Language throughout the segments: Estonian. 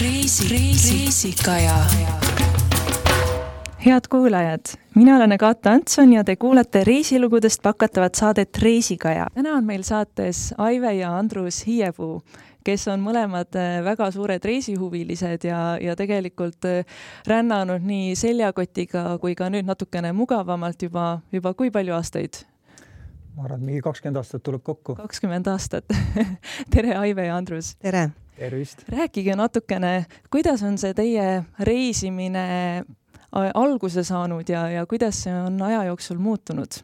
reisi, reisi, reisikaja. head kuulajad, mina olen Agatha Antson ja te kuulate reisilugudest pakatavat saadet Reisikaja. täna on meil saates Aive ja Andrus Hiiepuu, kes on mõlemad äh, väga suured reisihuvilised ja, ja tegelikult äh, rännanud nii seljakotiga kui ka nüüd natukene mugavamalt juba, juba kui palju aastaid? Ma arvan, et mingi kakskümmend aastat tuleb kokku. kakskümmend aastat tere, Aive ja Andrus! tere! tervist! rääkige natukene, kuidas on see teie reisimine alguse saanud ja, ja kuidas see on aja jooksul muutunud?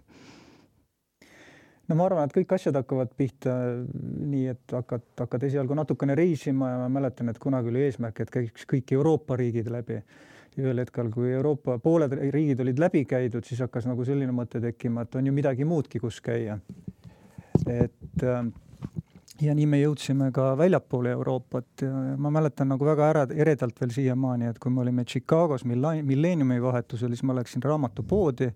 no ma arvan, et kõik asjad hakkavad pihta nii, et hakkad, hakkad esialgu natukene reisima ja ma mäletan, et kunagi oli eesmärk, et käiks kõik Euroopa riigid läbi. Ühel hetkel, kui Euroopa pooled riigid olid läbi käidud, siis hakkas nagu selline mõte tekkima, et on ju midagi muudki, kus käia. et äh, ja nii me jõudsime ka väljapoole Euroopat ma mäletan nagu väga ära, eredalt veel siiamaani, et kui me olime Chicagos milleeniumi vahetusel, siis ma läksin raamatupoodi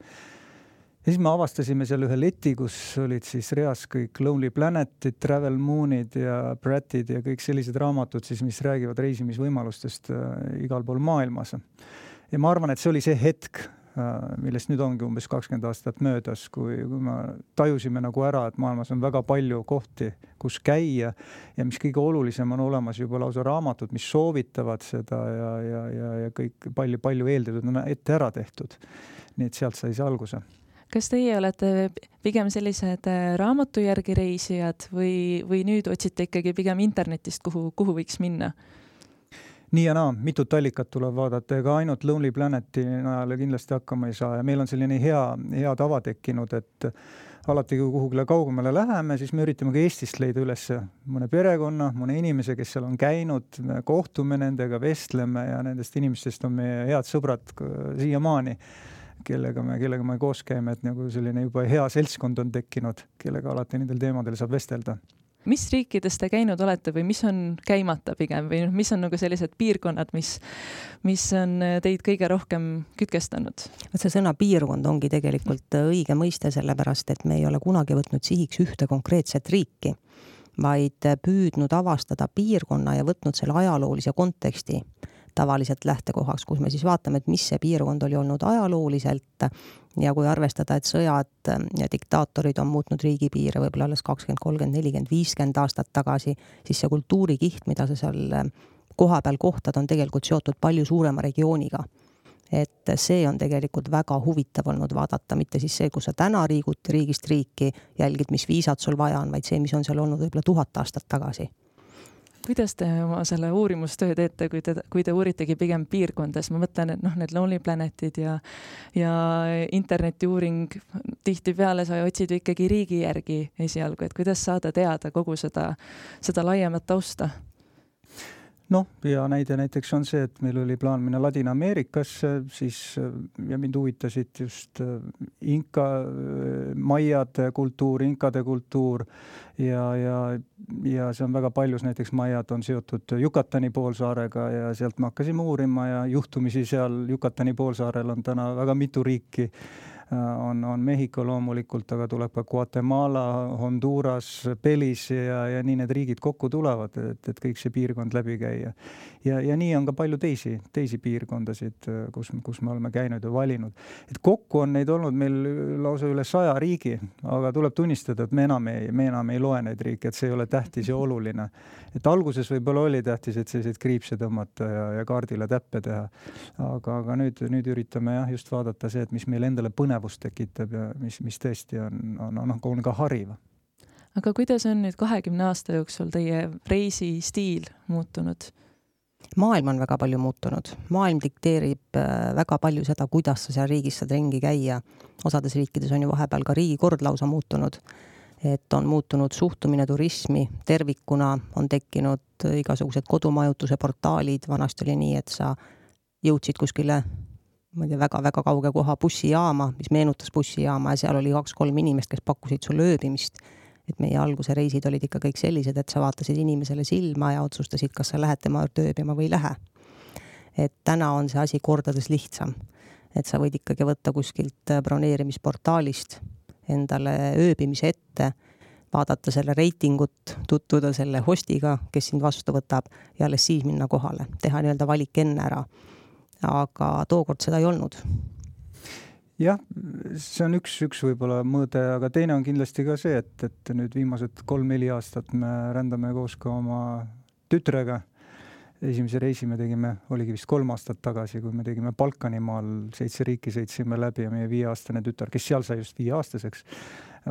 ja siis me avastasime seal ühe leti, kus olid siis reas kõik Lonely Planetid, Travel Moonid ja Prattid ja kõik sellised raamatud siis, mis räägivad reisimisvõimalustest äh, igal pool maailmas. ja ma arvan, et see oli see hetk, Äh, millest nüüd ongi umbes kakskümmend aastat möödas, kui, kui me tajusime nagu ära, et maailmas on väga palju kohti, kus käia ja mis kõige olulisem, on olemas juba lausa raamatud, mis soovitavad seda ja, ja, ja, ja kõik palju-palju eeltööd on ette ära tehtud. nii et sealt sai see alguse kas teie olete pigem sellised äh, raamatu järgi reisijad või, või nüüd otsite ikkagi pigem internetist, kuhu, kuhu võiks minna? nii ja naa, mitut allikat tuleb vaadata, ega ainult Lonely Planeti najal kindlasti hakkama ei saa ja meil on selline hea, hea tava tekkinud, et alati, kui kuhugile kaugemale läheme, siis me üritame ka Eestist leida üles mõne perekonna, mõne inimese, kes seal on käinud, me kohtume nendega, vestleme ja nendest inimestest on meie head sõbrad siiamaani, kellega me, kellega me koos käime, et nagu selline juba hea seltskond on tekkinud, kellega alati nendel teemadel saab vestelda mis riikides te käinud olete või mis on käimata pigem või noh, mis on nagu sellised piirkonnad, mis, mis on teid kõige rohkem kütkestanud? vot see sõna piirkond ongi tegelikult õige mõiste, sellepärast et me ei ole kunagi võtnud sihiks ühte konkreetset riiki, vaid püüdnud avastada piirkonna ja võtnud selle ajaloolise konteksti tavaliselt lähtekohaks, kus me siis vaatame, et mis see piirkond oli olnud ajalooliselt. Ja kui arvestada, et sõjad ja diktaatorid on muutnud riigipiire võib-olla alles kakskümmend, kolmkümmend, nelikümmend, viiskümmend aastat tagasi, siis see kultuurikiht, mida sa seal kohapeal kohtad, on tegelikult seotud palju suurema regiooniga. Et see on tegelikult väga huvitav olnud vaadata, mitte siis see, kus sa täna liigud riigist riiki, jälgid, mis viisat sul vaja on, vaid see, mis on seal olnud võib-olla tuhat aastat tagasi kuidas te oma selle uurimustöö teete, kui te, kui te uuritegi pigem piirkondades, ma mõtlen, et noh, need Lonely Planetid ja ja internetiuuring, tihtipeale sa otsid ju ikkagi riigi järgi esialgu, et kuidas saada teada kogu seda, seda laiemat tausta noh, hea näide näiteks on see, et meil oli plaan minna Ladina-Ameerikasse, siis ja mind huvitasid just äh, inka, äh, maiade kultuur, inkade kultuur ja, ja, ja see on väga paljus, näiteks maiad on seotud Yucatani poolsaarega ja sealt me hakkasime uurima ja juhtumisi seal Yucatani poolsaarel on täna väga mitu riiki on, on Mehhiko loomulikult, aga tuleb ka Guatemala, Honduras, Belize ja, ja nii need riigid kokku tulevad, et, et kõik see piirkond läbi käia. Ja, ja nii on ka palju teisi, teisi piirkondasid, kus, kus me oleme käinud ja valinud. et kokku on neid olnud meil lausa üle saja riigi, aga tuleb tunnistada, et me enam ei, me enam ei loe neid riike, et see ei ole tähtis ja oluline. et alguses võib-olla oli tähtis, et selliseid kriipse tõmmata ja, ja kaardile täppe teha. aga, aga nüüd, nüüd üritame jah, just vaadata see, et mis meil endale põnev põnevust tekitab ja mis, mis tõesti on, on, on, on ka hariv. aga kuidas on nüüd kahekümne aasta jooksul teie reisistiil muutunud? Maailm on väga palju muutunud, maailm dikteerib äh, väga palju seda, kuidas sa seal riigis saad ringi käia. osades riikides on ju vahepeal ka riigikord lausa muutunud, et on muutunud suhtumine turismi tervikuna, on tekkinud igasugused kodumajutuse portaalid, vanasti oli nii, et sa jõudsid kuskile ma ei tea, väga-väga kauge koha bussijaama, mis meenutas bussijaama ja seal oli kaks-kolm inimest, kes pakkusid sulle ööbimist. Et meie alguse reisid olid ikka kõik sellised, et sa vaatasid inimesele silma ja otsustasid, kas sa lähed tema juurde ööbima või ei lähe. et täna on see asi kordades lihtsam. et sa võid ikkagi võtta kuskilt broneerimisportaalist endale ööbimise ette vaadata selle reitingut, tutvuda selle hostiga, kes sind vastu võtab ja alles siis minna kohale, teha nii-öelda valik enne ära. aga tookord seda ei olnud jah, see on üks, üks võib-olla mõõde, aga teine on kindlasti ka see, et, et nüüd viimased kolm-neli aastat me rändame koos ka oma tütrega. esimese reisi me tegime, oligi vist kolm aastat tagasi, kui me tegime Balkanimaal, seitse riiki sõitsime läbi ja meie viieaastane tütar, kes seal sai just viieaastaseks,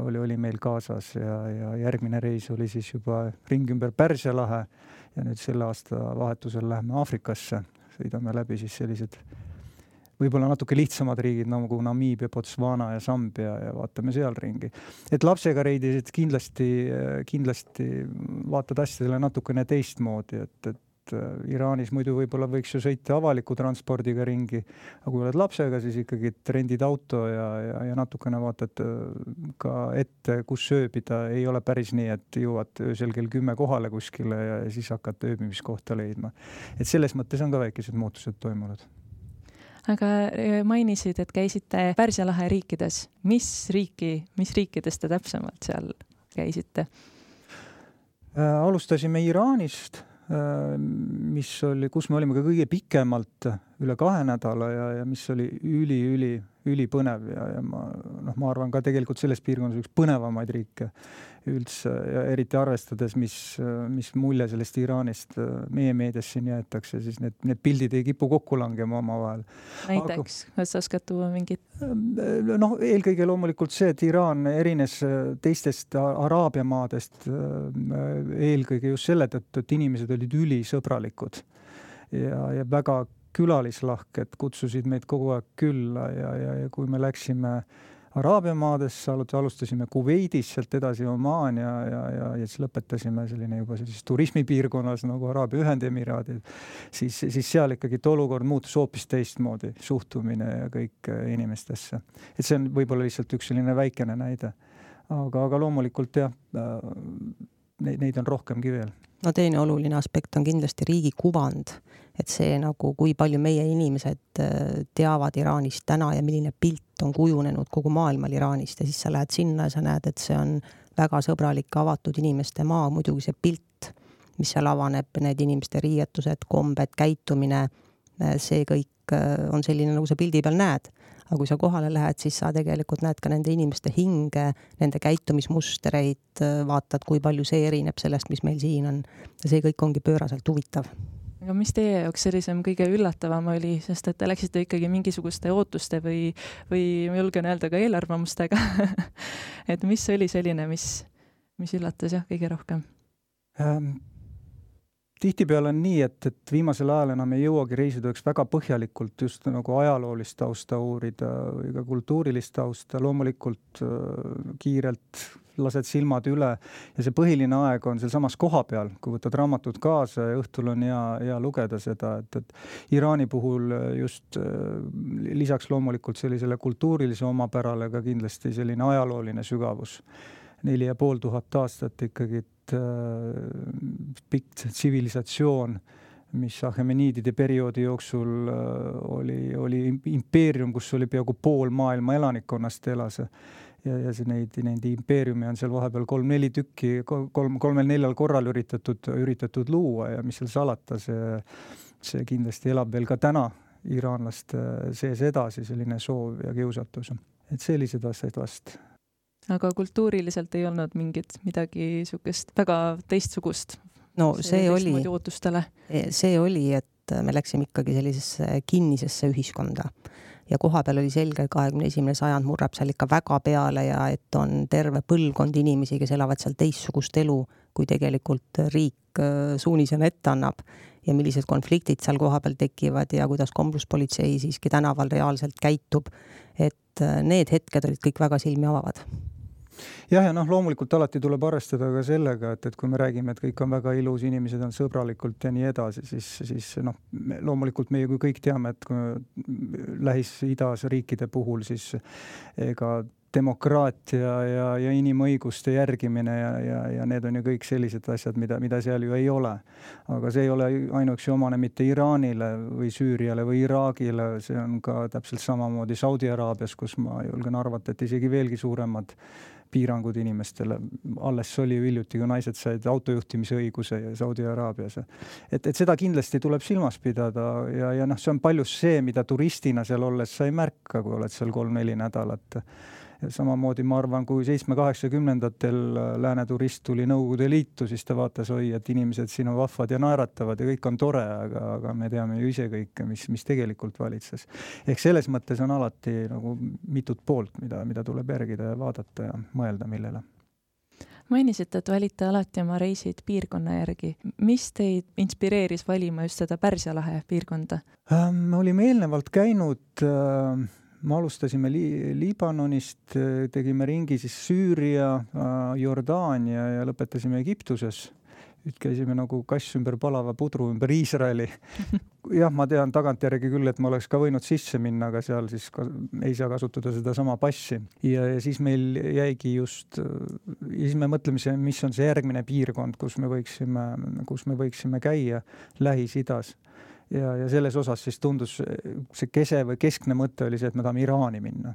oli, oli meil kaasas ja, ja järgmine reis oli siis juba ring ümber Pärsia lahe ja nüüd selle aasta vahetusel läheme Aafrikasse, sõidame läbi siis sellised võib-olla natuke lihtsamad riigid nagu Namiibia, Botswana ja Sambia ja vaatame seal ringi. et lapsega reidisid kindlasti, kindlasti vaatad asjadele natukene teistmoodi, et, et äh, Iraanis muidu võib-olla võiks ju sõita avaliku transpordiga ringi, aga kui oled lapsega, siis ikkagi rendid auto ja, ja, ja natukene vaatad äh, ka ette, kus ööbida, ei ole päris nii, et jõuad öösel kell kümme kohale kuskile ja, ja siis hakkad ööbimiskohta leidma. et selles mõttes on ka väikesed muutused toimunud aga äh, mainisid, et käisite Pärsia lahe riikides. mis riiki, mis riikides te täpsemalt seal käisite? Äh, alustasime Iraanist, äh, mis oli, kus me olime ka kõige pikemalt, üle kahe nädala ja, ja mis oli üli-üli ülipõnev ja, ja ma noh, ma arvan ka tegelikult selles piirkonnas üks põnevamaid riike üldse ja eriti arvestades, mis, mis mulje sellest Iraanist meie meedias siin jäetakse, siis need, need pildid ei kipu kokku langema omavahel. näiteks, kas sa oskad tuua mingit? noh, eelkõige loomulikult see, et Iraan erines teistest Araabia maadest eelkõige just selle tõttu, et inimesed olid ülisõbralikud ja, ja väga külalislahked, kutsusid meid kogu aeg külla ja, ja, ja kui me läksime Araabia maadesse, alustasime Kuveidis, sealt edasi Omaan ja, ja, ja, ja siis lõpetasime selline juba sellises turismipiirkonnas nagu Araabia Ühendemiraadid, siis, siis seal ikkagi olukord muutus hoopis teistmoodi, suhtumine ja kõik inimestesse. et see on võib-olla lihtsalt üks selline väikene näide. aga, aga loomulikult jah, neid, neid on rohkemgi veel no teine oluline aspekt on kindlasti riigi kuvand, et see nagu, kui palju meie inimesed äh, teavad Iraanist täna ja milline pilt on kujunenud kogu maailmal Iraanist. Ja siis sa lähed sinna ja sa näed, et see on väga sõbralik, avatud inimeste maa, muidugi see pilt, mis seal avaneb, need inimeste riietused, kombed, käitumine, äh, see kõik äh, on selline, nagu sa pildi peal näed. Aga kui sa kohale lähed, siis sa tegelikult näed ka nende inimeste hinge, nende käitumismustreid, vaatad, kui palju see erineb sellest, mis meil siin on. ja see kõik ongi pööraselt huvitav aga mis teie jaoks sellisem kõige üllatavam oli, sest et te läksite ikkagi mingisuguste ootuste või, või ma julgen öelda ka eelarvamustega et mis oli selline, mis, mis üllatas jah, kõige rohkem ähm,? tihtipeale on nii, et, et viimasel ajal enam ei jõuagi reisitööks väga põhjalikult just nagu ajaloolist tausta uurida ka kultuurilist tausta, loomulikult äh, kiirelt lased silmad üle ja see põhiline aeg on sealsamas kohapeal, kui võtad raamatud kaasa ja õhtul on hea, hea lugeda seda, et, et Iraani puhul just äh, lisaks loomulikult sellisele kultuurilise omapärale ka kindlasti selline ajalooline sügavus. neli ja pool tuhat aastat ikkagi Äh, pikk tsivilisatsioon, mis Ahemeniidide perioodi jooksul äh, oli, oli impeerium, kus oli peaaegu pool maailma elanikkonnast elas ja, ja see neid, neid impeeriume on seal vahepeal kolm-neli tükki, kolm, kolmel-neljal korral üritatud, üritatud luua ja mis seal salata, see, see kindlasti elab veel ka täna iraanlaste sees edasi, selline soov ja kiusatus. et sellised asjad vast aga kultuuriliselt ei olnud mingit midagi niisugust väga teistsugust? no see, see oli, ootustele? see oli, et me läksime ikkagi sellisesse kinnisesse ühiskonda ja kohapeal oli selge, et kahekümne esimene sajand murrab seal ikka väga peale ja et on terve põlvkond inimesi, kes elavad seal teistsugust elu, kui tegelikult riik äh, suunisena ette annab ja millised konfliktid seal kohapeal tekivad ja kuidas kombluspolitsei siiski tänaval reaalselt käitub. et äh, need hetked olid kõik väga silmi avavad jah, ja noh, loomulikult alati tuleb arvestada ka sellega, et, et kui me räägime, et kõik on väga ilus, inimesed on sõbralikult ja nii edasi, siis, siis noh, loomulikult meie kui kõik teame, et Lähis-Idas riikide puhul siis ega demokraatia ja, ja inimõiguste järgimine ja, ja, ja need on ju kõik sellised asjad, mida, mida seal ju ei ole. aga see ei ole ainuüksi omane mitte Iraanile või Süüriale või Iraagile, see on ka täpselt samamoodi Saudi Araabias, kus ma julgen arvata, et isegi veelgi suuremad piirangud inimestele, alles oli ju hiljuti, kui naised said autojuhtimise õiguse Saudi Araabias. et, et seda kindlasti tuleb silmas pidada ja, ja noh, see on paljus see, mida turistina seal olles sa ei märka, kui oled seal kolm-neli nädalat samamoodi ma arvan, kui seitsme-kaheksakümnendatel äh, lääne turist tuli Nõukogude Liitu, siis ta vaatas, oi, et inimesed siin on vahvad ja naeratavad ja kõik on tore, aga, aga me teame ju ise kõike, mis, mis tegelikult valitses. ehk selles mõttes on alati nagu mitut poolt, mida, mida tuleb järgida ja vaadata ja mõelda, millele mainisite, et valite alati oma reisid piirkonna järgi. mis teid inspireeris valima just seda Pärsia lahe piirkonda? Äh, me olime eelnevalt käinud äh, me alustasime Li Liibanonist, tegime ringi siis Süüria, Jordaania ja lõpetasime Egiptuses. nüüd käisime nagu kass ümber palava pudru ümber Iisraeli. jah, ma tean tagantjärgi küll, et ma oleks ka võinud sisse minna, aga seal siis ka ei saa kasutada sedasama passi ja, ja siis meil jäigi just, ja siis me mõtlemise, mis on see järgmine piirkond, kus me võiksime, kus me võiksime käia Lähis-Idas ja, ja selles osas siis tundus see kese või keskne mõte oli see, et me tahame Iraani minna.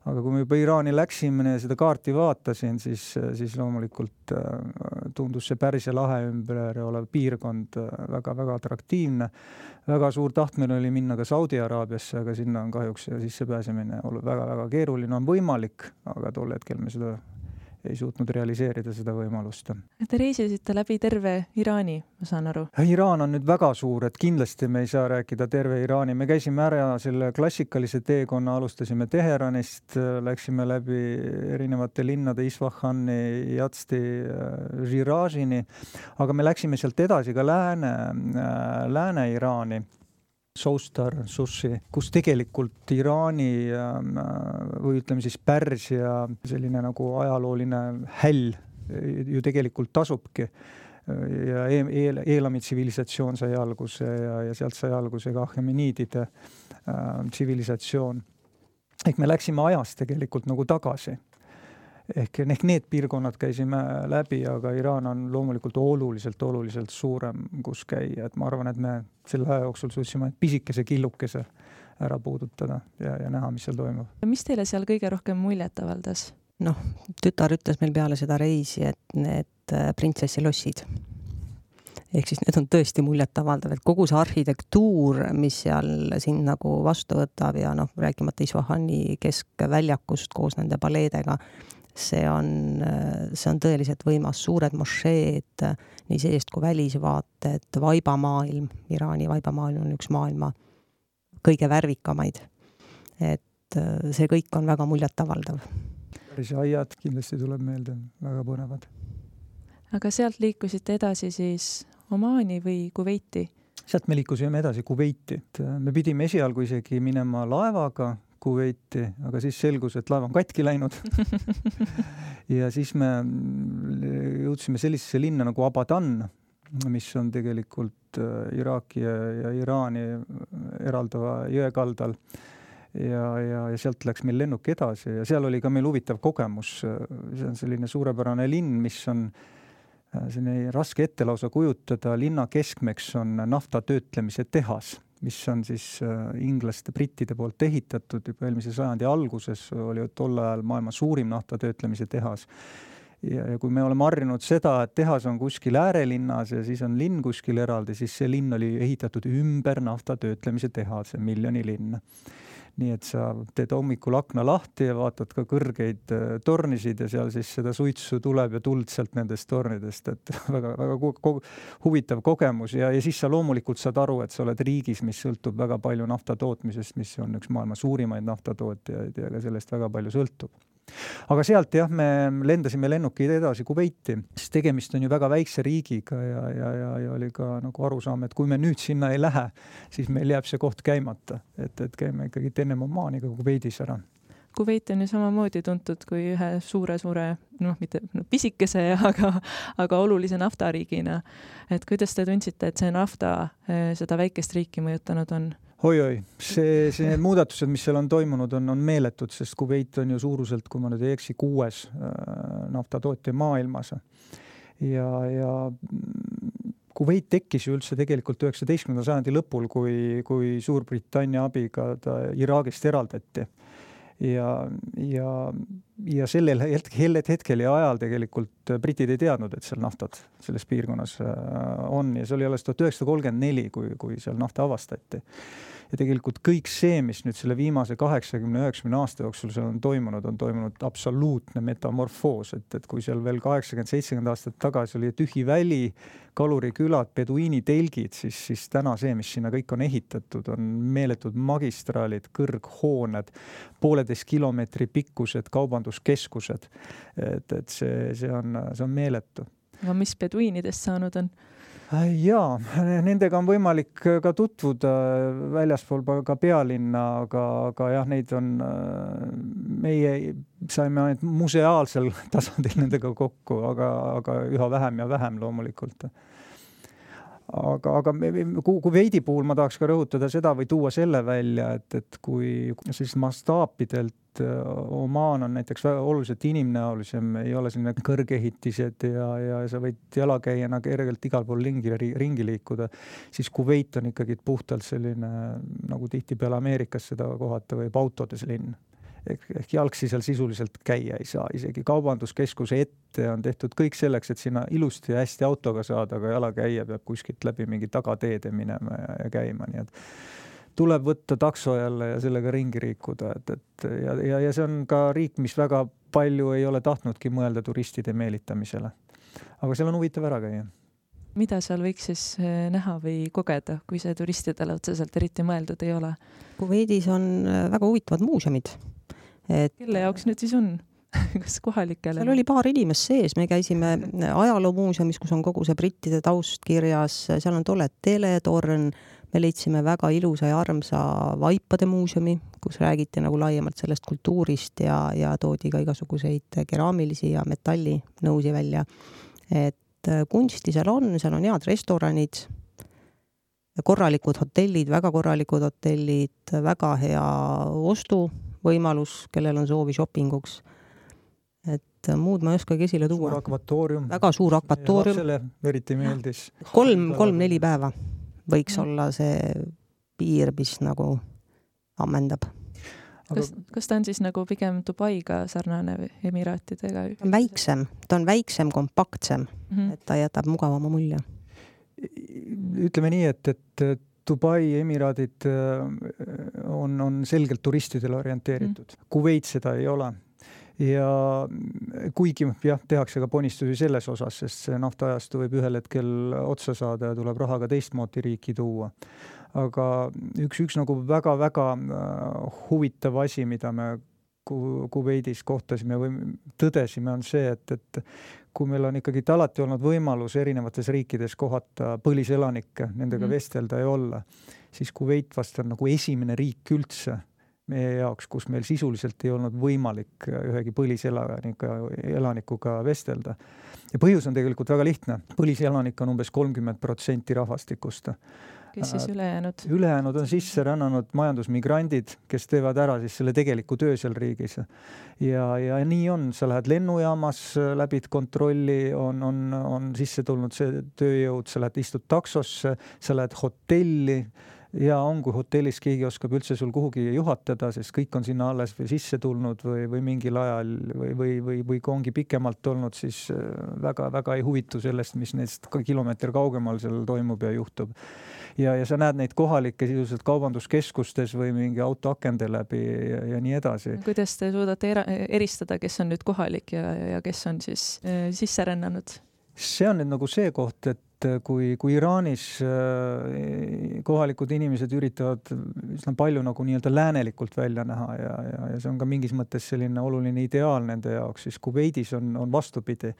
aga kui me juba Iraani läksime ja seda kaarti vaatasin, siis, siis loomulikult äh, tundus see Pärsia lahe ümber olev piirkond väga-väga äh, atraktiivne. väga suur tahtmine oli minna ka Saudi Araabiasse, aga sinna on kahjuks sissepääsemine väga-väga keeruline, on võimalik, aga tol hetkel me seda ei suutnud realiseerida seda võimalust. Te reisisite läbi terve Iraani, ma saan aru? Iraan on nüüd väga suur, et kindlasti me ei saa rääkida terve Iraani, me käisime ära selle klassikalise teekonna, alustasime Teheranist, läksime läbi erinevate linnade Isfahani, Jatsti, Žiražini, aga me läksime sealt edasi ka lääne, Lääne-Iraani Soustar Sushi, kus tegelikult Iraani ähm, või ütleme siis Pärsia selline nagu ajalooline häll ju tegelikult tasubki. ja e e Eelami tsivilisatsioon sai alguse ja, ja sealt sai alguse ka Ahemeniidide äh, tsivilisatsioon. ehk me läksime ajas tegelikult nagu tagasi ehk, ehk need piirkonnad käisime läbi, aga Iraan on loomulikult oluliselt, oluliselt suurem, kus käia, et ma arvan, et me selle aja jooksul suutsime pisikese killukese ära puudutada ja, ja näha, mis seal toimub. mis teile seal kõige rohkem muljet avaldas? noh, tütar ütles meil peale seda reisi, et need äh, printsessi lossid ehk siis need on tõesti muljetavaldav, et kogu see arhitektuur, mis seal sind nagu vastu võtab ja noh, rääkimata Isfahani keskväljakust koos nende paleedega, see on, see on tõeliselt võimas, suured mošeed, nii seest kui välisvaated, vaibamaailm, Iraani vaibamaailm on üks maailma kõige värvikamaid. et äh, see kõik on väga muljetavaldav. päris aiad kindlasti tuleb meelde, väga põnevad. aga sealt liikusite edasi siis Omaani või Kuveiti? sealt me liikusime edasi Kuveiti, et äh, me pidime esialgu isegi minema laevaga Kuveiti, aga siis selgus, et laev on katki läinud ja siis me jõudsime sellisesse linna nagu Abadan, mis on tegelikult äh, Iraaki ja, ja Iraani eraldava jõe kaldal. ja, ja, ja sealt läks meil lennuk edasi ja seal oli ka meil huvitav kogemus. see on selline suurepärane linn, mis on äh, selline raske ette lausa kujutada, linna keskmeks on nafta töötlemise tehas mis on siis äh, inglaste, brittide poolt ehitatud juba eelmise sajandi alguses, oli tol ajal maailma suurim naftatöötlemise tehas. ja, ja kui me oleme harjunud seda, et tehas on kuskil äärelinnas ja siis on linn kuskil eraldi, siis see linn oli ehitatud ümber naftatöötlemise tehase, miljonilinn nii et sa teed hommikul akna lahti ja vaatad ka kõrgeid äh, tornisid ja seal siis seda suitsu tuleb ja tuld sealt nendest tornidest, et väga-väga ko huvitav kogemus. Ja, ja siis sa loomulikult saad aru, et sa oled riigis, mis sõltub väga palju nafta tootmisest, mis on üks maailma suurimaid naftatootjaid ja ka sellest väga palju sõltub aga sealt jah, me lendasime lennukiga edasi Kuveiti, sest tegemist on ju väga väikse riigiga ja, ja, ja, ja oli ka nagu arusaam, et kui me nüüd sinna ei lähe, siis meil jääb see koht käimata, et, et käime ikkagi enne Omaaniga Kuveidis ära Kuveit on ju samamoodi tuntud kui ühe suure-suure, noh, mitte no, pisikese, aga, aga olulise naftariigina. et kuidas te tundsite, et see nafta seda väikest riiki mõjutanud on? Oi-oi, see, see, need muudatused, mis seal on toimunud, on, on meeletud, sest Kuveit on ju suuruselt, kui ma nüüd ei eksi, kuues äh, naftatootja maailmas. ja, ja Kuveit tekkis ju üldse tegelikult üheksateistkümnenda sajandi lõpul, kui, kui Suurbritannia abiga ta Iraagist eraldati. ja, ja ja sellel hetkel, hetkel ja ajal tegelikult britid ei teadnud, et seal naftat selles piirkonnas on ja see oli alles tuhat üheksasada kolmkümmend neli, kui, kui seal nafta avastati ja tegelikult kõik see, mis nüüd selle viimase kaheksakümne, üheksakümne aasta jooksul seal on toimunud, on toimunud absoluutne metamorfoos, et, et kui seal veel kaheksakümmend, seitsekümmend aastat tagasi oli tühi väli, kalurikülad, peduiinitelgid, siis, siis täna see, mis sinna kõik on ehitatud, on meeletud magistraalid, kõrghooned, pooleteist kilomeetri pikkused kaubanduskeskused. et, et see, see on, see on meeletu. aga mis peduiinidest saanud on? Jaa, nendega on võimalik ka tutvuda väljaspool ka pealinna, aga, aga jah, neid on, meie saime ainult museaalsel tasandil nendega kokku, aga, aga üha vähem ja vähem loomulikult aga, aga Kuveidi puhul ma tahaks ka rõhutada seda või tuua selle välja, et, et kui sellist mastaapidelt äh, Omaan on näiteks väga oluliselt inimnäolisem, ei ole selline kõrgehitised ja, ja sa võid jalakäijana kergelt igal pool ringi, ringi liikuda, siis Kuveit on ikkagi puhtalt selline, nagu tihtipeale Ameerikas seda kohata võib autodes linn ehk, ehk jalgsi seal sisuliselt käia ei saa, isegi kaubanduskeskuse ette on tehtud kõik selleks, et sinna ilusti ja hästi autoga saada, aga jalakäija peab kuskilt läbi mingi tagateede minema ja, ja käima, nii et tuleb võtta takso jälle ja sellega ringi liikuda, et, et ja, ja, ja see on ka riik, mis väga palju ei ole tahtnudki mõelda turistide meelitamisele. aga seal on huvitav ära käia mida seal võiks siis eh, näha või kogeda, kui see turistidele otseselt eriti mõeldud ei ole? Kuveidis on eh, väga huvitavad muuseumid et kelle jaoks need siis on? kas kohalikele? seal oli paar inimest sees, me käisime ajaloomuuseumis, kus on kogu see brittide taust kirjas, seal on tore teletorn, me leidsime väga ilusa ja armsa vaipade muuseumi, kus räägiti nagu laiemalt sellest kultuurist ja, ja toodi ka igasuguseid keraamilisi ja metallinõusi välja. et kunsti seal on, seal on head restoranid, korralikud hotellid, väga korralikud hotellid, väga hea ostu võimalus, kellel on soovi shoppinguks. et muud ma ei oskagi esile tuua. suur akvatoorium. väga suur akvatoorium. lapsele eriti meeldis. kolm, kolm-neli päeva võiks ja. olla see piir, mis nagu ammendab kas, kas ta on siis nagu pigem Dubaiga sarnane või Emiraatidega? väiksem, ta on väiksem, kompaktsem mm, -hmm. et ta jätab mugavama mulje. ütleme nii, et, et Dubai, Emiraadid äh, on, on selgelt turistidele orienteeritud mm., Kuveit seda ei ole ja kuigi jah, tehakse ka ponistusi selles osas, sest see naftaajastu võib ühel hetkel otsa saada ja tuleb raha ka teistmoodi riiki tuua. aga üks, üks nagu väga-väga äh, huvitav asi, mida me Kuveidis kohtasime või tõdesime, on see, et, et kui meil on ikkagi alati olnud võimalus erinevates riikides kohata põliselanikke, nendega mm. vestelda ja olla, siis Kuveit vast on nagu esimene riik üldse meie jaoks, kus meil sisuliselt ei olnud võimalik ühegi põliselanikuga, elanikuga vestelda. ja põhjus on tegelikult väga lihtne, põliselanikke on umbes kolmkümmend protsenti rahvastikust kes siis ülejäänud? ülejäänud on sisse rännanud majandusmigrandid, kes teevad ära siis selle tegeliku töö seal riigis. ja, ja nii on, sa lähed lennujaamas, läbid kontrolli, on, on, on sisse tulnud see tööjõud, sa lähed, istud taksosse, sa lähed hotelli ja on, kui hotellis keegi oskab üldse sul kuhugi juhatada, sest kõik on sinna alles või sisse tulnud või, või mingil ajal või, või, või, või kui ongi pikemalt olnud, siis väga-väga ei huvitu sellest, mis neist kilomeeter kaugemal seal toimub ja juhtub ja, ja sa näed neid kohalikke sisuliselt kaubanduskeskustes või mingi auto akende läbi ja, ja nii edasi. kuidas te suudate era-, eristada, kes on nüüd kohalik ja, ja kes on siis äh, sisse rännanud? see on nüüd nagu see koht, et kui, kui Iraanis äh, kohalikud inimesed üritavad üsna palju nagu nii-öelda läänelikult välja näha ja, ja, ja see on ka mingis mõttes selline oluline ideaal nende jaoks, siis Kuveidis on, on vastupidi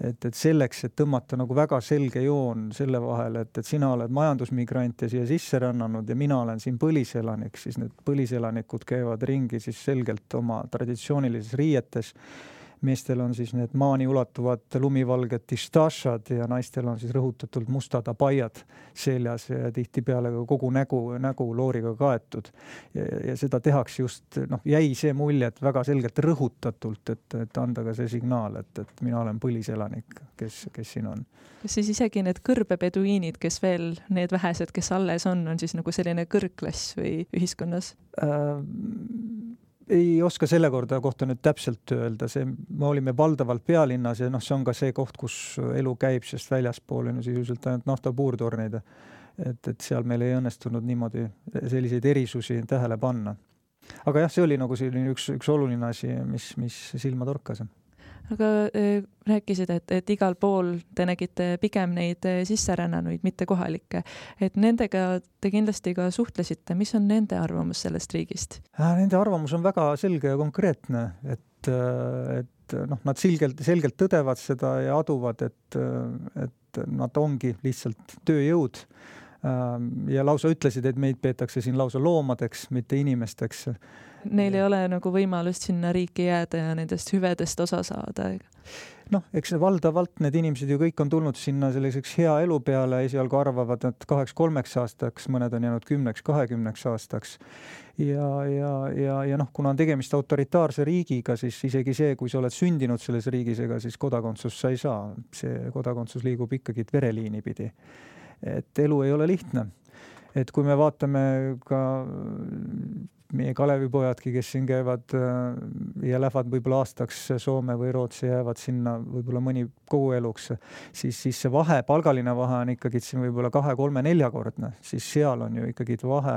et, et selleks, et tõmmata nagu väga selge joon selle vahele, et, et sina oled majandusmigrant ja siia sisse rännanud ja mina olen siin põliselanik, siis need põliselanikud käivad ringi siis selgelt oma traditsioonilises riietes meestel on siis need maani ulatuvad lumivalged distašad ja naistel on siis rõhutatult mustad abaiad seljas ja tihtipeale ka kogu nägu, nägu looriga kaetud. ja, seda tehakse just, noh, jäi see mulje, et väga selgelt rõhutatult, et, et anda ka see signaal, et, et mina olen põliselanik, kes, kes siin on. siis isegi need kõrbepeduiinid, kes veel, need vähesed, kes alles on, on siis nagu selline kõrgklass või ühiskonnas äh,? Ei oska selle korda kohta nüüd täpselt öelda, see, me olime valdavalt pealinnas ja noh, see on ka see koht, kus elu käib, sest väljaspool on ju sisuliselt ainult naftapuurtornid. et, et seal meil ei õnnestunud niimoodi selliseid erisusi tähele panna. aga jah, see oli nagu selline üks, üks oluline asi, mis, mis silma torkas aga äh, rääkisid, et, et igal pool te nägite pigem neid äh, sisserännanuid, mitte kohalikke. et nendega te kindlasti ka suhtlesite, mis on nende arvamus sellest riigist äh,? Nende arvamus on väga selge ja konkreetne, et, äh, et noh, nad selgelt, selgelt tõdevad seda ja aduvad, et, et nad ongi lihtsalt tööjõud ähm, ja lausa ütlesid, et meid peetakse siin lausa loomadeks, mitte inimesteks neil ei ole nagu võimalust sinna riiki jääda ja nendest hüvedest osa saada. noh, eks valdavalt need inimesed ju kõik on tulnud sinna selliseks hea elu peale, esialgu arvavad nad kaheks-kolmeks aastaks, mõned on jäänud kümneks-kahekümneks aastaks. ja, ja, ja, ja noh, kuna on tegemist autoritaarse riigiga, siis isegi see, kui sa oled sündinud selles riigis, ega siis kodakondsust sa ei saa, see kodakondsus liigub ikkagi vereliini pidi. et elu ei ole lihtne et kui me vaatame ka meie Kalevipojadki, kes siin käivad äh, ja lähevad võib-olla aastaks Soome või Rootsi, jäävad sinna võib-olla mõni kogu eluks, siis, siis see vahe, palgaline vahe on ikkagi siin võib-olla kahe-kolme-neljakordne, siis seal on ju ikkagi vahe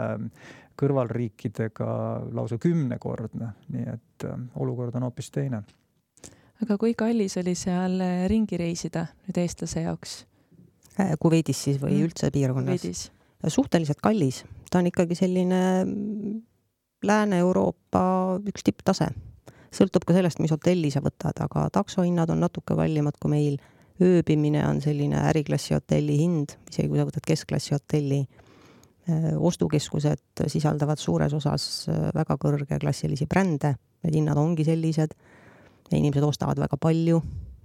kõrvalriikidega lausa kümnekordne, nii et äh, olukord on hoopis teine. aga kui kallis oli seal ringi reisida nüüd eestlase jaoks? Kuveidis siis või mm. üldse piirkonnas? suhteliselt kallis, ta on ikkagi selline Lääne-Euroopa üks tipptase. sõltub ka sellest, mis hotelli sa võtad, aga taksohinnad on natuke kallimad kui meil. ööbimine on selline äriklassi hotelli hind, isegi kui sa võtad keskklassi hotelli. Äh, ostukeskused sisaldavad suures osas äh, väga kõrgeklassilisi brände, need hinnad ongi sellised. inimesed ostavad väga palju,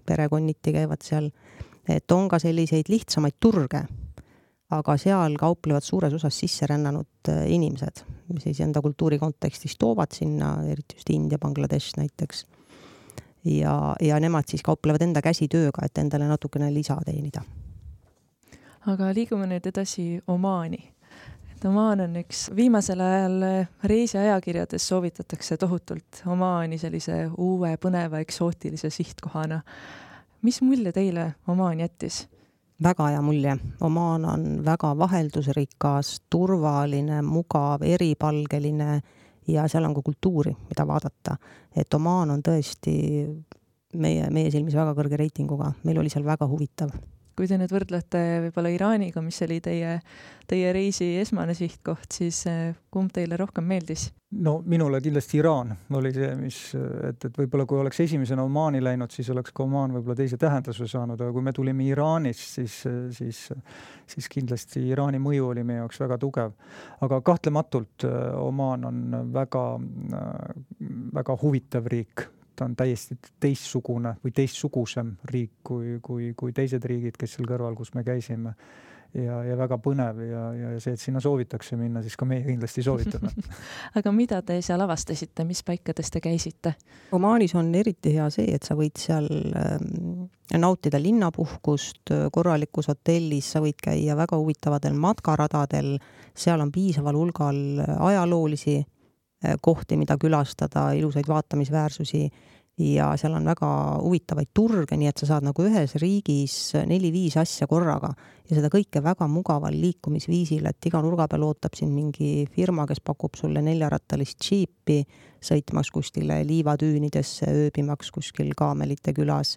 perekonniti käivad seal, et on ka selliseid lihtsamaid turge aga seal kauplevad suures osas sisserännanud äh, inimesed, mis siis enda kultuuri kontekstis toovad sinna, eriti just India, Bangladesh näiteks. ja, ja nemad siis kauplevad enda käsitööga, et endale natukene lisa teenida. aga liigume nüüd edasi Omaani. et Omaan on üks, viimasel ajal äh, reisiajakirjades soovitatakse tohutult Omaani sellise uue, põneva, eksootilise sihtkohana. mis mulje teile Omaan jättis? Väga hea mulje. Omaan on väga vaheldusrikas, turvaline, mugav, eripalgeline ja seal on ka kultuuri, mida vaadata. et Omaan on tõesti meie, meie silmis väga kõrge reitinguga, meil oli seal väga huvitav kui te nüüd võrdlete võib-olla Iraaniga, mis oli teie, teie reisi esmane sihtkoht, siis eh, kumb teile rohkem meeldis? no minule kindlasti Iraan oli see, mis, et, et võib-olla kui oleks esimesena Omaani läinud, siis oleks ka Omaan võib-olla teise tähenduse saanud, aga kui me tulime Iraanist, siis, siis, siis kindlasti Iraani mõju oli meie jaoks väga tugev. aga kahtlematult eh, Omaan on väga, väga huvitav riik ta on täiesti teistsugune või teistsugusem riik kui, kui, kui teised riigid, kes seal kõrval, kus me käisime. ja, ja väga põnev ja, ja see, et sinna soovitakse minna, siis ka meie kindlasti soovitame aga mida te seal avastasite, mis paikades te käisite? Omaanis on eriti hea see, et sa võid seal ähm, nautida linnapuhkust korralikus hotellis, sa võid käia väga huvitavatel matkaradadel, seal on piisaval hulgal ajaloolisi äh, kohti, mida külastada, ilusaid vaatamisväärsusi ja seal on väga huvitavaid turge, nii et sa saad nagu ühes riigis neli-viis asja korraga ja seda kõike väga mugaval liikumisviisil, et iga nurga peal ootab sind mingi firma, kes pakub sulle neljarattalist džiipi, sõitmaks kuskile liivatüünidesse, ööbimaks kuskil Kaamelite külas.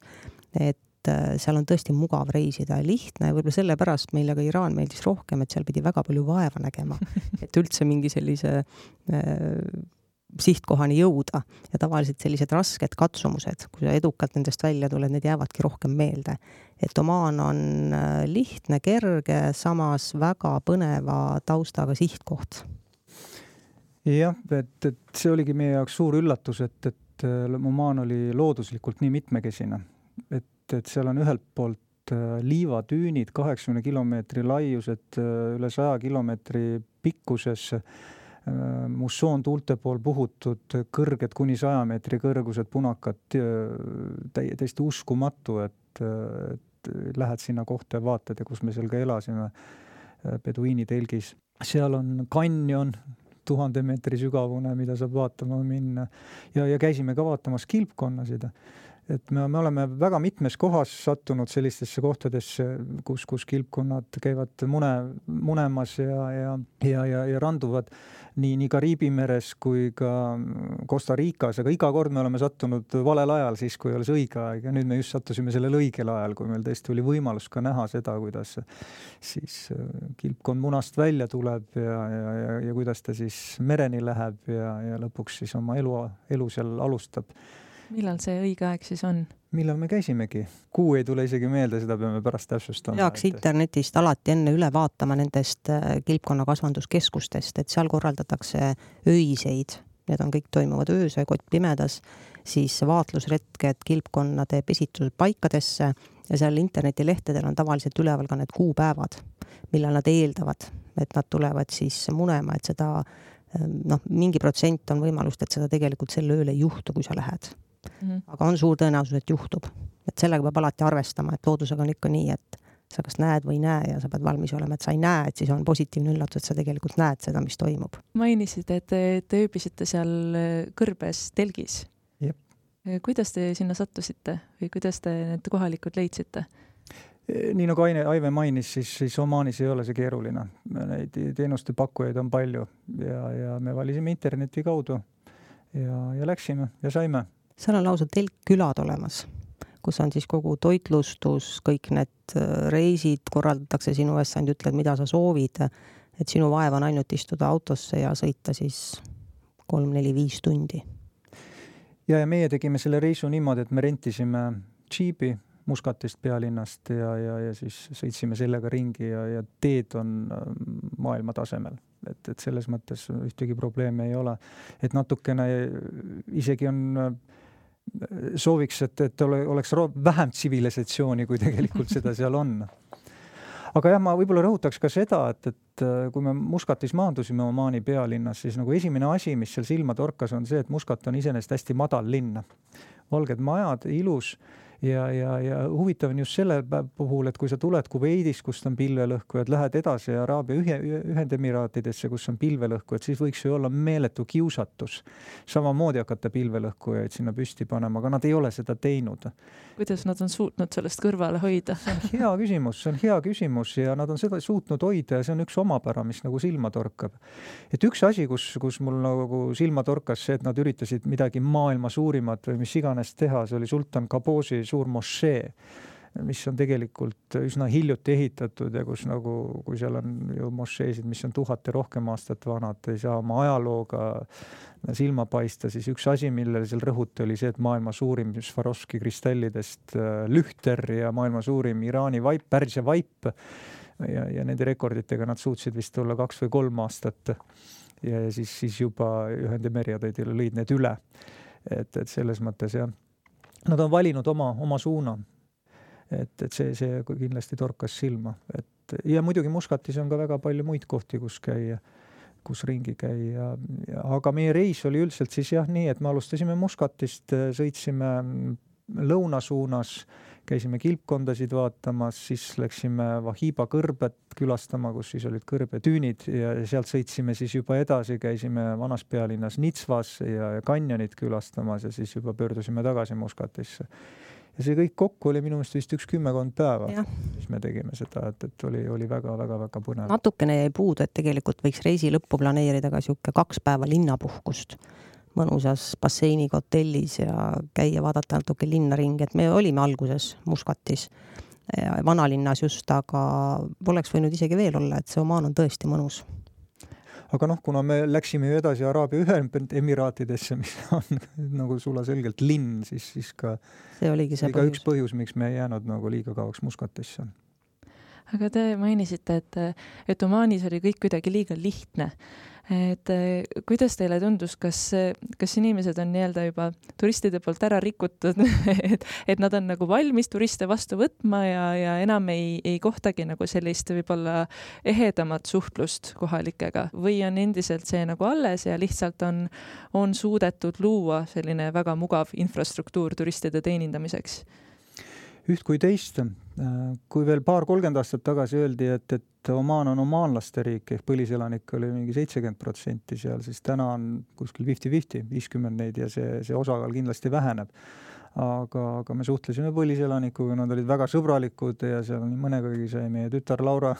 et äh, seal on tõesti mugav reisida ja lihtne ja võib-olla sellepärast meile ka Iraan meeldis rohkem, et seal pidi väga palju vaeva nägema, et üldse mingi sellise äh, sihtkohani jõuda ja tavaliselt sellised rasked katsumused, kui sa edukalt nendest välja tuled, need jäävadki rohkem meelde. et Omaan on äh, lihtne, kerge, samas väga põneva taustaga sihtkoht. jah, et, et see oligi meie jaoks suur üllatus, et, et Omaan oli looduslikult nii mitmekesine, et, et seal on ühelt poolt äh, liivatüünid kaheksakümne kilomeetri laiused, üle saja kilomeetri pikkuses Äh, mussoontuulte pool puhutud kõrged kuni saja meetri kõrgused punakad, täiesti uskumatu, et, et lähed sinna kohta ja vaatad ja kus me seal ka elasime, äh, peduiini telgis. seal on kanjon, tuhande meetri sügavune, mida saab vaatama minna. ja, ja käisime ka vaatamas kilpkonnasid et me, me oleme väga mitmes kohas sattunud sellistesse kohtadesse, kus, kus kilpkonnad käivad mune, munemas ja, ja, ja, ja, ja randuvad nii, nii Kariibi meres kui ka Costa Ricas, aga iga kord me oleme sattunud valel ajal, siis kui ei ole see õige aeg. Ja nüüd me just sattusime sellel õigel ajal, kui meil tõesti oli võimalus ka näha seda, kuidas siis äh, kilpkonn munast välja tuleb ja, ja, ja, ja kuidas ta siis mereni läheb ja, ja lõpuks siis oma elu, elu seal alustab millal see õige aeg siis on? millal me käisimegi? kuu ei tule isegi meelde, seda peame pärast täpsustama. peaks internetist alati enne üle vaatama nendest äh, kilpkonna kasvanduskeskustest, et seal korraldatakse öiseid, need on kõik, toimuvad öösel, kott pimedas, siis vaatlusretked kilpkonnade pesituspaikadesse ja seal internetilehtedel on tavaliselt üleval ka need kuupäevad, millal nad eeldavad, et nad tulevad siis munema, et seda äh, noh, mingi protsent on võimalust, et seda tegelikult sel ööl ei juhtu, kui sa lähed mm. -hmm. aga on suur tõenäosus, et juhtub. et sellega peab alati arvestama, et loodusega on ikka nii, et sa kas näed või ei näe ja sa pead valmis olema, et sa ei näe, et siis on positiivne üllatus, et sa tegelikult näed seda, mis toimub. mainisid, et te ööbisite seal kõrbes telgis. kuidas te sinna sattusite või kuidas te need kohalikud leidsite? E, nii nagu Aine, Aive mainis, siis, siis Omaanis ei ole see keeruline. Neid teenuste pakkujaid on palju ja, ja me valisime interneti kaudu ja, ja läksime ja saime seal on lausa telkkülad olemas, kus on siis kogu toitlustus, kõik need äh, reisid korraldatakse sinu eest, sa ainult ütled, mida sa soovid. et sinu vaev on ainult istuda autosse ja sõita siis kolm-neli-viis tundi. ja, ja meie tegime selle reisu niimoodi, et me rentisime džiibi Muskatist pealinnast ja, ja, ja siis sõitsime sellega ringi ja, ja teed on äh, maailma tasemel et, et selles mõttes ühtegi probleemi ei ole. et natukene isegi on äh, sooviks, et, et ole, oleks vähem tsivilisatsiooni, kui tegelikult seda seal on. aga jah, ma võib-olla rõhutaks ka seda, et, et äh, kui me Muscatis maandusime Omaani pealinnas, siis nagu esimene asi, mis seal silma torkas, on see, et Muscat on iseenesest hästi madal linn. valged majad, ilus ja, ja, ja huvitav on just selle puhul, et kui sa tuled Kuveidist, kust on pilvelõhkujad, lähed edasi Araabia ühe, Ühendemiraatidesse, kus on pilvelõhkujad, siis võiks ju olla meeletu kiusatus samamoodi hakata pilvelõhkujaid sinna püsti panema, aga nad ei ole seda teinud. kuidas nad on suutnud sellest kõrvale hoida? see on hea küsimus, see on hea küsimus ja nad on seda suutnud hoida ja see on üks omapära, mis nagu silma torkab. et üks asi, kus, kus mul nagu silma torkas see, et nad üritasid midagi maailma suurimat või mis iganes teha, see oli sultan Kabosi suur mošee, mis on tegelikult üsna hiljuti ehitatud ja kus nagu, kui seal on ju mošeesid, mis on tuhat ja rohkem aastat vanad, ei saa oma ajalooga silma paista, siis üks asi, millele seal rõhuti, oli see, et maailma suurim Swarovski kristallidest äh, lühter ja maailma suurim Iraani vaip, Pärsia vaip ja, ja nende rekorditega nad suutsid vist olla kaks või kolm aastat. ja siis, siis juba Ühendemeriad lõid need üle. et, et selles mõttes jah nad on valinud oma, oma suuna. et, et see, see kindlasti torkas silma, et ja muidugi Muscatis on ka väga palju muid kohti, kus käia, kus ringi käia, aga meie reis oli üldiselt siis jah nii, et me alustasime Muscatist, sõitsime lõuna suunas, käisime kilpkondasid vaatamas, siis läksime Vahiba kõrbet külastama, kus siis olid kõrbetüünid ja sealt sõitsime siis juba edasi, käisime vanas pealinnas Nitsvas ja, kanjonit külastamas ja siis juba pöördusime tagasi Muscatisse. ja see kõik kokku oli minu meelest vist üks kümmekond päeva, mis me tegime seda, et, et oli, oli väga-väga-väga põnev. natukene jäi puudu, et tegelikult võiks reisi lõppu planeerida ka niisugune kaks päeva linnapuhkust mõnusas basseiniga hotellis ja käia, vaadata natuke linna ringi, et me olime alguses Muscatis, vanalinnas just, aga oleks võinud isegi veel olla, et see Omaan on tõesti mõnus aga noh, kuna me läksime ju edasi Araabia Ühendemiraatidesse, mis on nagu sulaselgelt linn, siis, siis ka see oligi see põhjus. üks põhjus, miks me ei jäänud nagu liiga kauaks Muscatisse. aga te mainisite, et, et Omaanis oli kõik kuidagi liiga lihtne et eh, kuidas teile tundus, kas, kas inimesed on nii-öelda juba turistide poolt ära rikutud et, et nad on nagu valmis turiste vastu võtma ja, ja enam ei, ei kohtagi nagu sellist võib-olla ehedamat suhtlust kohalikega või on endiselt see nagu alles ja lihtsalt on, on suudetud luua selline väga mugav infrastruktuur turistide teenindamiseks? Üht kui teist. kui veel paar-kolmkümmend aastat tagasi öeldi, et, et Omaan on omaanlaste riik ehk põliselanikke oli mingi seitsekümmend protsenti seal, siis täna on kuskil fifty-fifty, viiskümmend neid ja see, see osakaal kindlasti väheneb aga, aga me suhtlesime põliselanikuga, nad olid väga sõbralikud ja seal nii mõnegagi sai meie tütar Laura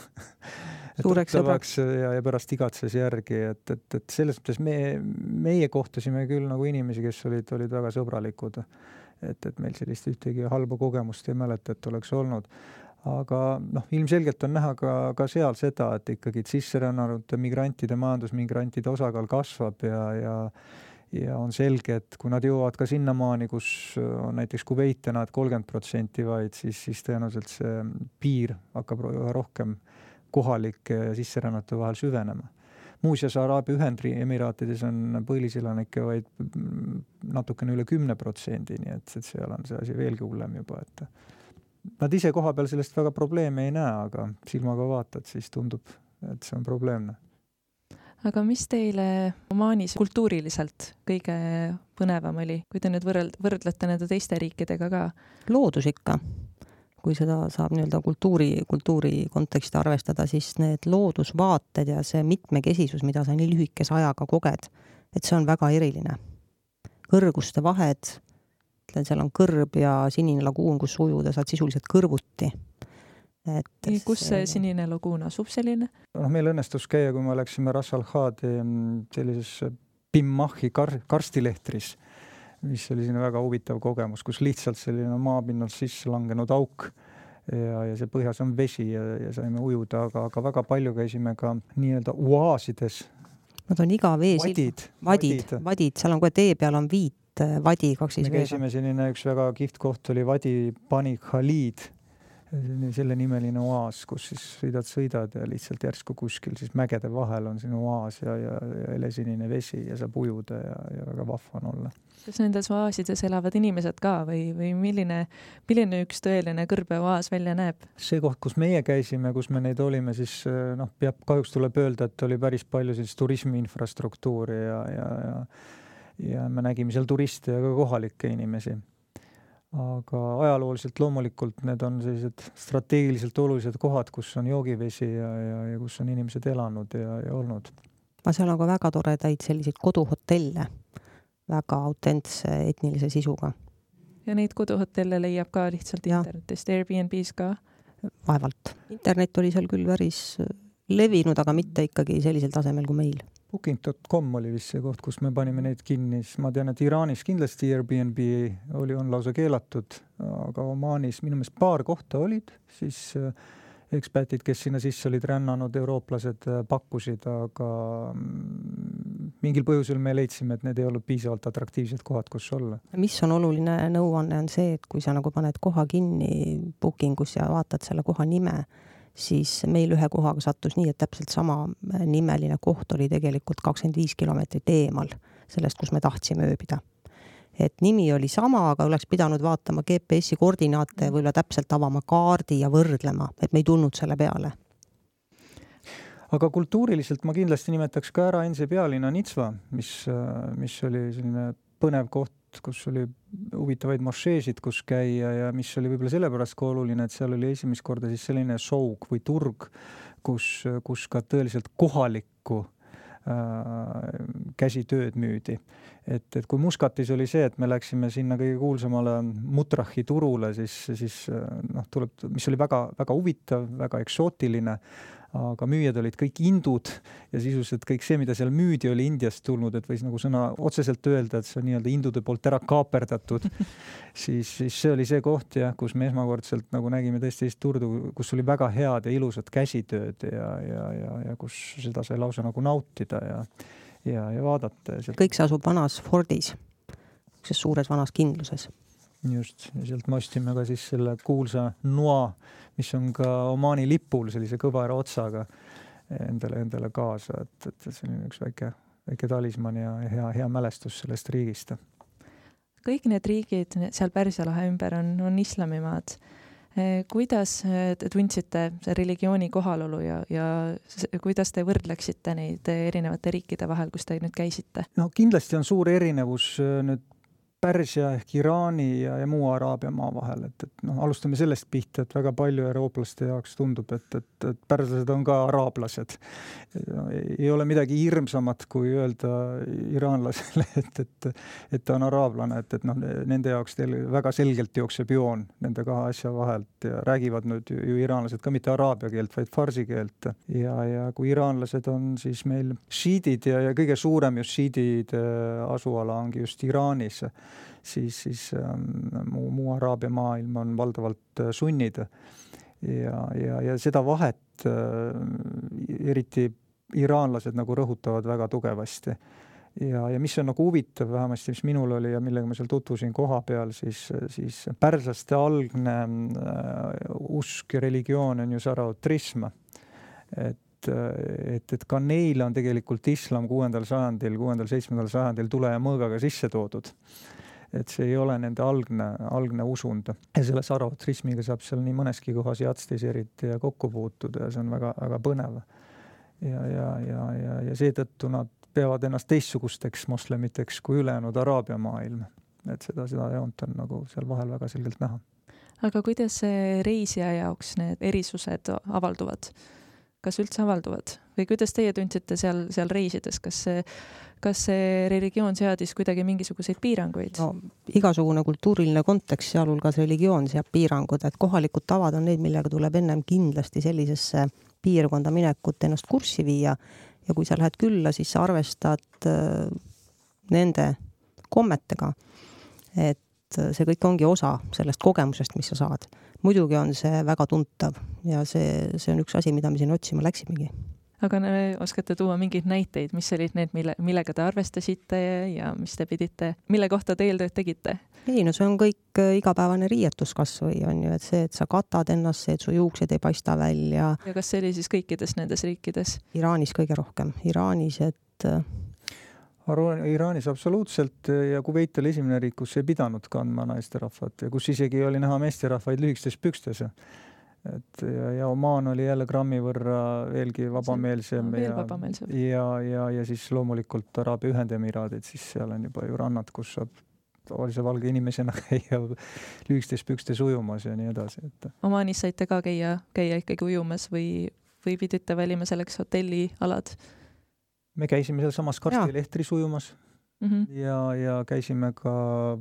suureks sõbraks ja, ja pärast igatses järgi, et, et, et selles mõttes me, meie kohtasime küll nagu inimesi, kes olid, olid väga sõbralikud. Et, et meil sellist ühtegi halba kogemust ei mäleta, et oleks olnud aga noh, ilmselgelt on näha ka, ka seal seda, et ikkagi sisserännanute migrantide, majandusmigrantide osakaal kasvab ja, ja ja on selge, et kui nad jõuavad ka sinnamaani, kus on näiteks Kuveit täna, et kolmkümmend protsenti vaid, siis, siis tõenäoliselt see piir hakkab rohkem kohalike ja sisserännute vahel süvenema. Muuseas, Araabia Ühendemiraatides on põliselanikke vaid natukene üle kümne protsendi, nii et, et seal on see asi veelgi hullem juba, et nad ise koha peal sellest väga probleemi ei näe, aga silmaga vaatad, siis tundub, et see on probleemne aga mis teile Omaanis kultuuriliselt kõige põnevam oli, kui te nüüd võrreld-, võrdlete nende teiste riikidega ka? loodus ikka. Kui seda saab nii-öelda kultuuri, kultuuri konteksti arvestada, siis need loodusvaated ja see mitmekesisus, mida sa nii lühikese ajaga koged, et see on väga eriline. kõrguste vahed, ütlen, seal on kõrb ja sinine laguun, kus ujuda saad sisuliselt kõrvuti et kus see sinine laguun asub selline? noh, meil õnnestus käia, kui me läksime Ras Al Khadi mm, sellises Bimmahi kar-, karstilehtris, mis oli selline väga huvitav kogemus, kus lihtsalt selline maapinnalt sisse langenud auk ja, ja see põhjas on vesi ja, ja saime ujuda, aga, aga väga palju käisime ka nii-öelda oaasides. Nad on iga veesil-, vadid, vadid, vadid., seal on kohe tee peal on viit äh, vadi kaks siis me käisime selline üks väga kihvt koht oli Vadi Bani Khalid sellenimeline oaas, kus siis sõidad, sõidad ja lihtsalt järsku kuskil siis mägede vahel on sinu oaas ja, ja, ja helesinine vesi ja saab ujuda ja, ja väga vahva on olla. kas nendes oaasides elavad inimesed ka või, või milline, milline üks tõeline kõrbeoaas välja näeb? see koht, kus meie käisime, kus me neid olime, siis noh, peab, kahjuks tuleb öelda, et oli päris palju sellist turismi infrastruktuuri ja, ja, ja ja me nägime seal turiste ja ka kohalikke inimesi aga ajalooliselt loomulikult need on sellised strateegiliselt olulised kohad, kus on joogivesi ja, ja, ja kus on inimesed elanud ja, ja olnud. aga seal on ka väga toredaid selliseid koduhotelle, väga autentse etnilise sisuga. ja neid koduhotelle leiab ka lihtsalt ja. internetist, Airbnb-s ka? vaevalt. internet oli seal küll päris levinud, aga mitte ikkagi sellisel tasemel kui meil Booking.com oli vist see koht, kus me panime neid kinni, siis ma tean, et Iraanis kindlasti Airbnb oli, on lausa keelatud, aga Omaanis minu meelest paar kohta olid, siis äh, eksperdid, kes sinna sisse olid rännanud, eurooplased äh, pakkusid, aga mm, mingil põhjusel me leidsime, et need ei olnud piisavalt atraktiivsed kohad, kus olla. mis on oluline nõuanne, on see, et kui sa nagu paned koha kinni booking us ja vaatad selle koha nime, siis meil ühe kohaga sattus nii, et täpselt sama nimeline koht oli tegelikult kakskümmend viis kilomeetrit eemal sellest, kus me tahtsime ööbida. et nimi oli sama, aga oleks pidanud vaatama GPS-i koordinaate võib-olla täpselt avama kaardi ja võrdlema, et me ei tulnud selle peale aga kultuuriliselt ma kindlasti nimetaks ka ära endise pealinna Nitsva, mis, mis oli selline põnev koht kus oli huvitavaid mošeesid, kus käia ja mis oli võib-olla sellepärast ka oluline, et seal oli esimest korda siis selline šoug või turg, kus, kus ka tõeliselt kohalikku äh, käsitööd müüdi. et, et kui Muscatis oli see, et me läksime sinna kõige kuulsamale Mutrahi turule, siis, siis noh, tuleb, mis oli väga-väga huvitav, väga eksootiline aga müüjad olid kõik hindud ja sisuliselt kõik see, mida seal müüdi, oli Indiast tulnud, et võis nagu sõna otseselt öelda, et see on nii-öelda hindude poolt ära kaaperdatud. Siis, siis see oli see koht jah, kus me esmakordselt nagu nägime tõesti sellist turdu, kus oli väga head ja ilusat käsitööd ja, ja, ja, ja kus seda sai lausa nagu nautida ja, ja, ja vaadata kõik see asub vanas Fordis, niisuguses suures vanas kindluses just, ja sealt me ostsime ka siis selle kuulsa noa, mis on ka Omaani lipul sellise kõvera otsaga endale, endale kaasa, et, et selline üks väike, väike talismann ja hea, hea mälestus sellest riigist. kõik need riigid seal Pärsia lahe ümber on, on islamimaad. Eh, kuidas te tundsite religiooni kohalolu ja, ja kuidas te võrdleksite neid erinevate riikide vahel, kus te nüüd käisite? no kindlasti on suur erinevus eh, nüüd Pärsia ehk Iraani ja, ja muu Araabia maa vahel, et, et noh, alustame sellest pihta, et väga palju eurooplaste jaoks tundub, et, et, et pärslased on ka araablased. ei ole midagi hirmsamat, kui öelda iraanlasele, et, et, et ta on araablane, et, et noh, nende jaoks teil väga selgelt jookseb joon nende kahe asja vahelt ja räägivad nüüd ju, ju iraanlased ka mitte araabia keelt, vaid farsi keelt. ja, ja kui iraanlased on siis meil šiidid ja, ja kõige suurem just šiidide asuala ongi just Iraanis siis, siis ähm, muu, muu Araabia maailm on valdavalt äh, sunnid. ja, ja, ja seda vahet äh, eriti iraanlased nagu rõhutavad väga tugevasti ja, ja mis on nagu huvitav vähemasti, mis minul oli ja millega ma seal tutvusin koha peal, siis, siis pärslaste algne äh, usk ja religioon on ju zaraotrism. et et, et ka neile on tegelikult islam kuuendal sajandil, kuuendal-seitsmendal sajandil tule ja mõõgaga sisse toodud et see ei ole nende algne, algne usund ja selle saravotrismiga saab seal nii mõneski kohas Jatstis eriti ja kokku puutuda ja see on väga-väga põnev. ja, ja, ja, ja, ja seetõttu nad peavad ennast teistsugusteks moslemiteks kui ülejäänud Araabia maailm. et seda, seda joont on nagu seal vahel väga selgelt näha. aga kuidas reisija jaoks need erisused avalduvad? kas üldse avalduvad või kuidas teie tundsite seal, seal reisides, kas see kas see religioon seadis kuidagi mingisuguseid piiranguid? no igasugune kultuuriline kontekst, sealhulgas religioon, seab piirangud, et kohalikud tavad on need, millega tuleb ennem kindlasti sellisesse piirkonda minekut ennast kurssi viia ja kui sa lähed külla, siis sa arvestad äh, nende kommetega. et see kõik ongi osa sellest kogemusest, mis sa saad. muidugi on see väga tuntav ja see, see on üks asi, mida me siin otsima läksimegi aga oskate tuua mingeid näiteid, mis olid need, mille, millega te arvestasite ja mis te pidite, mille kohta te eeltööd tegite? ei no see on kõik äh, igapäevane riietus kasvõi on ju, et see, et sa katad ennast, see, et su juuksed ei paista välja. ja kas see oli siis kõikides nendes riikides? Iraanis kõige rohkem, Iraanis, et äh, Iraanis absoluutselt ja Kuveit oli esimene riik, kus ei pidanud kandma naisterahvat ja kus isegi oli näha meesterahvaid lühikestes pükstes et ja, ja Omaan oli jälle grammi võrra veelgi vabameelsem veel ja, ja, ja, ja siis loomulikult Araabia Ühendemiraadid, siis seal on juba ju rannad, kus saab tavalise valge inimesena käia lühikestes pükstes ujumas ja nii edasi, et. Omaanis saite ka käia, käia ikkagi ujumas või, või pidite valima selleks hotellialad? me käisime sealsamas Karsti lehtris ujumas mm -hmm. ja, ja käisime ka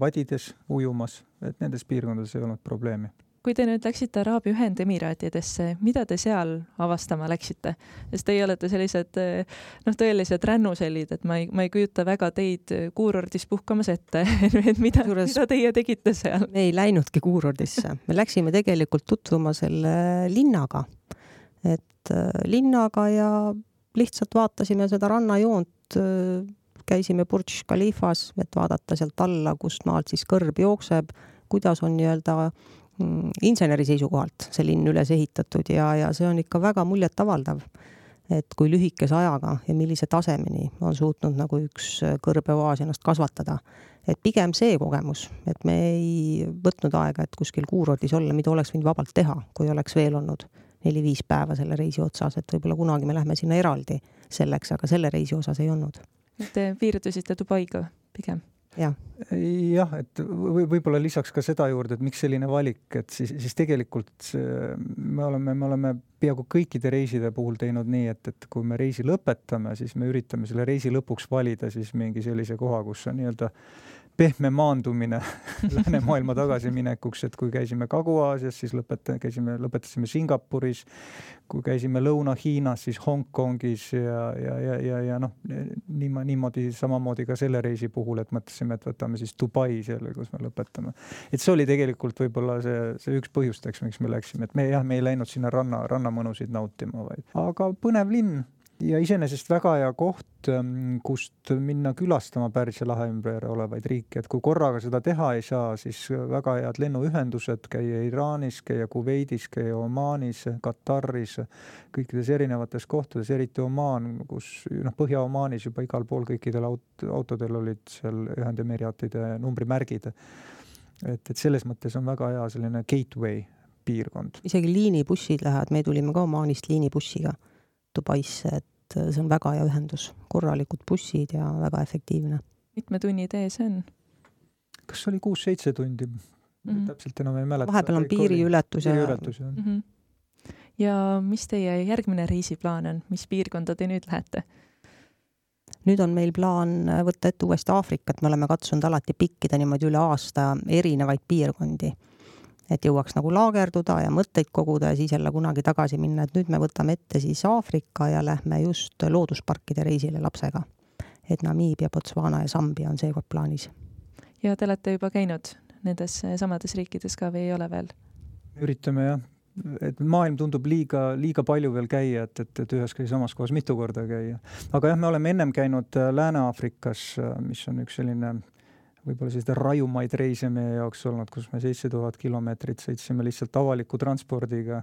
vadides ujumas, et nendes piirkondades ei olnud probleemi kui te nüüd läksite Araabia Ühendemiraatidesse, mida te seal avastama läksite? sest teie olete sellised noh, tõelised rännusellid, et ma ei, ma ei kujuta väga teid kuurordis puhkamas ette et mida, mida teie tegite seal? me ei läinudki kuurordisse, me läksime tegelikult tutvuma selle linnaga. et äh, linnaga ja lihtsalt vaatasime seda rannajoont, käisime Burj Khalifas, et vaadata sealt alla, kust maalt siis kõrb jookseb, kuidas on nii-öelda inseneri seisukohalt see linn üles ehitatud ja, ja see on ikka väga muljetavaldav. et kui lühikese ajaga ja millise tasemeni on suutnud nagu üks kõrbeoaas ennast kasvatada. et pigem see kogemus, et me ei võtnud aega, et kuskil kuurordis olla, mida oleks võinud vabalt teha, kui oleks veel olnud neli-viis päeva selle reisi otsas, et võib-olla kunagi me lähme sinna eraldi selleks, aga selle reisi osas ei olnud. Te piirdusite Dubaiga pigem? Jah. Jah, et või võib-olla lisaks ka seda juurde, et miks selline valik, et siis, siis tegelikult me oleme, me oleme peaaegu kõikide reiside puhul teinud nii, et, et kui me reisi lõpetame, siis me üritame selle reisi lõpuks valida siis mingi sellise koha, kus on nii-öelda pehme maandumine läänemaailma tagasiminekuks, et kui käisime Kagu-Aasias, siis lõpeta-, käisime, lõpetasime Singapuris, kui käisime Lõuna-Hiinas, siis Hongkongis ja, ja, ja, ja, ja noh, niimoodi, niimoodi samamoodi ka selle reisi puhul, et mõtlesime, et võtame siis Dubai selle, kus me lõpetame. et see oli tegelikult võib-olla see, see üks põhjusteks, miks me läksime, et me jah, me ei läinud sinna ranna, rannamõnusid nautima, vaid, aga põnev linn ja iseenesest väga hea koht, ähm, kust minna külastama Pärsia lahe ümber olevaid riike, et kui korraga seda teha ei saa, siis väga head lennuühendused, käia Iraanis, käia Kuveidis, käia Omaanis, Kataris, kõikides erinevates kohtades, eriti Omaan, kus noh, Põhja-Omaanis juba igal pool kõikidel aut-, autodel olid seal Ühendemiraatide numbrimärgid. et, et selles mõttes on väga hea selline gateway piirkond. isegi liinibussid lähevad, me tulime ka Omaanist liinibussiga Dubaisse, et et äh, see on väga hea ühendus, korralikud bussid ja väga efektiivne. mitme tunni tee see on? kas oli kuus-seitse tundi mm, -hmm. täpselt enam ei mäleta. vahepeal on piiriületus ja. piiriületus, jah mm. -hmm. ja mis teie järgmine reisiplaan on, mis piirkonda te nüüd lähete? nüüd on meil plaan võtta ette uuesti Aafrikat, me oleme katsunud alati pikkida niimoodi üle aasta erinevaid piirkondi et jõuaks nagu laagerduda ja mõtteid koguda ja siis jälle kunagi tagasi minna, et nüüd me võtame ette siis Aafrika ja lähme just loodusparkide reisile lapsega. et Namiibia, Botswana ja Sambia on seekord plaanis. ja te olete juba käinud nendes samades riikides ka või ei ole veel? üritame jah, et maailm tundub liiga, liiga palju veel käia, et, et, et ühes ja samas kohas mitu korda käia. aga jah, me oleme ennem käinud Lääne-Aafrikas, mis on üks selline võib-olla selliseid rajumaid reise meie jaoks olnud, kus me seitse tuhat kilomeetrit sõitsime lihtsalt avaliku transpordiga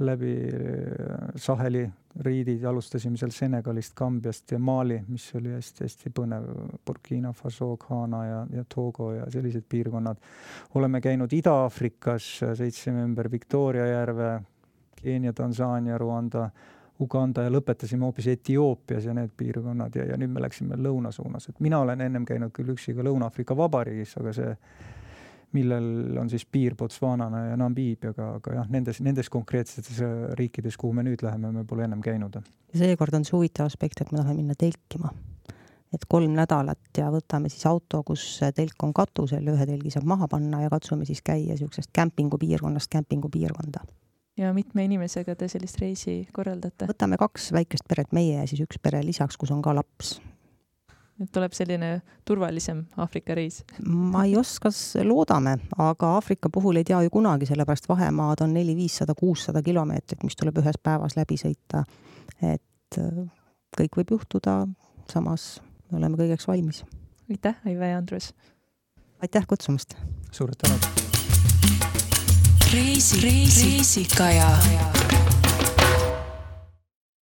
läbi äh, Saheli riidid, alustasime seal Senegalist, Kambiast ja Mali, mis oli hästi-hästi põnev, Burkina Faso, Ghana ja, ja Togo ja sellised piirkonnad. oleme käinud Ida-Aafrikas, sõitsime ümber Victoria järve, Keenia, Tansaania, Rwanda Uganda ja lõpetasime hoopis Etioopias ja need piirkonnad ja, ja nüüd me läksime lõuna suunas, et mina olen ennem käinud küll üksi ka Lõuna-Aafrika Vabariigis, aga see, millel on siis piir Botswanana ja Namiibiaga, aga jah, nendes, nendes konkreetsetes riikides, kuhu me nüüd läheme, me pole ennem käinud. seekord on see huvitav aspekt, et me tahame minna telkima. et kolm nädalat ja võtame siis auto, kus telk on katusel, ühe telgi saab maha panna ja katsume siis käia niisugusest kämpingupiirkonnast kämpingupiirkonda ja mitme inimesega te sellist reisi korraldate? võtame kaks väikest peret, meie ja siis üks pere lisaks, kus on ka laps. et tuleb selline turvalisem Aafrika reis? ma ei oska, loodame, aga Aafrika puhul ei tea ju kunagi, sellepärast vahemaad on neli, viissada, kuussada kilomeetrit, mis tuleb ühes päevas läbi sõita. et äh, kõik võib juhtuda, samas me oleme kõigeks valmis. aitäh, Aive ja Andrus! aitäh kutsumast! suured tänud! Reisi, reisi, reisikaja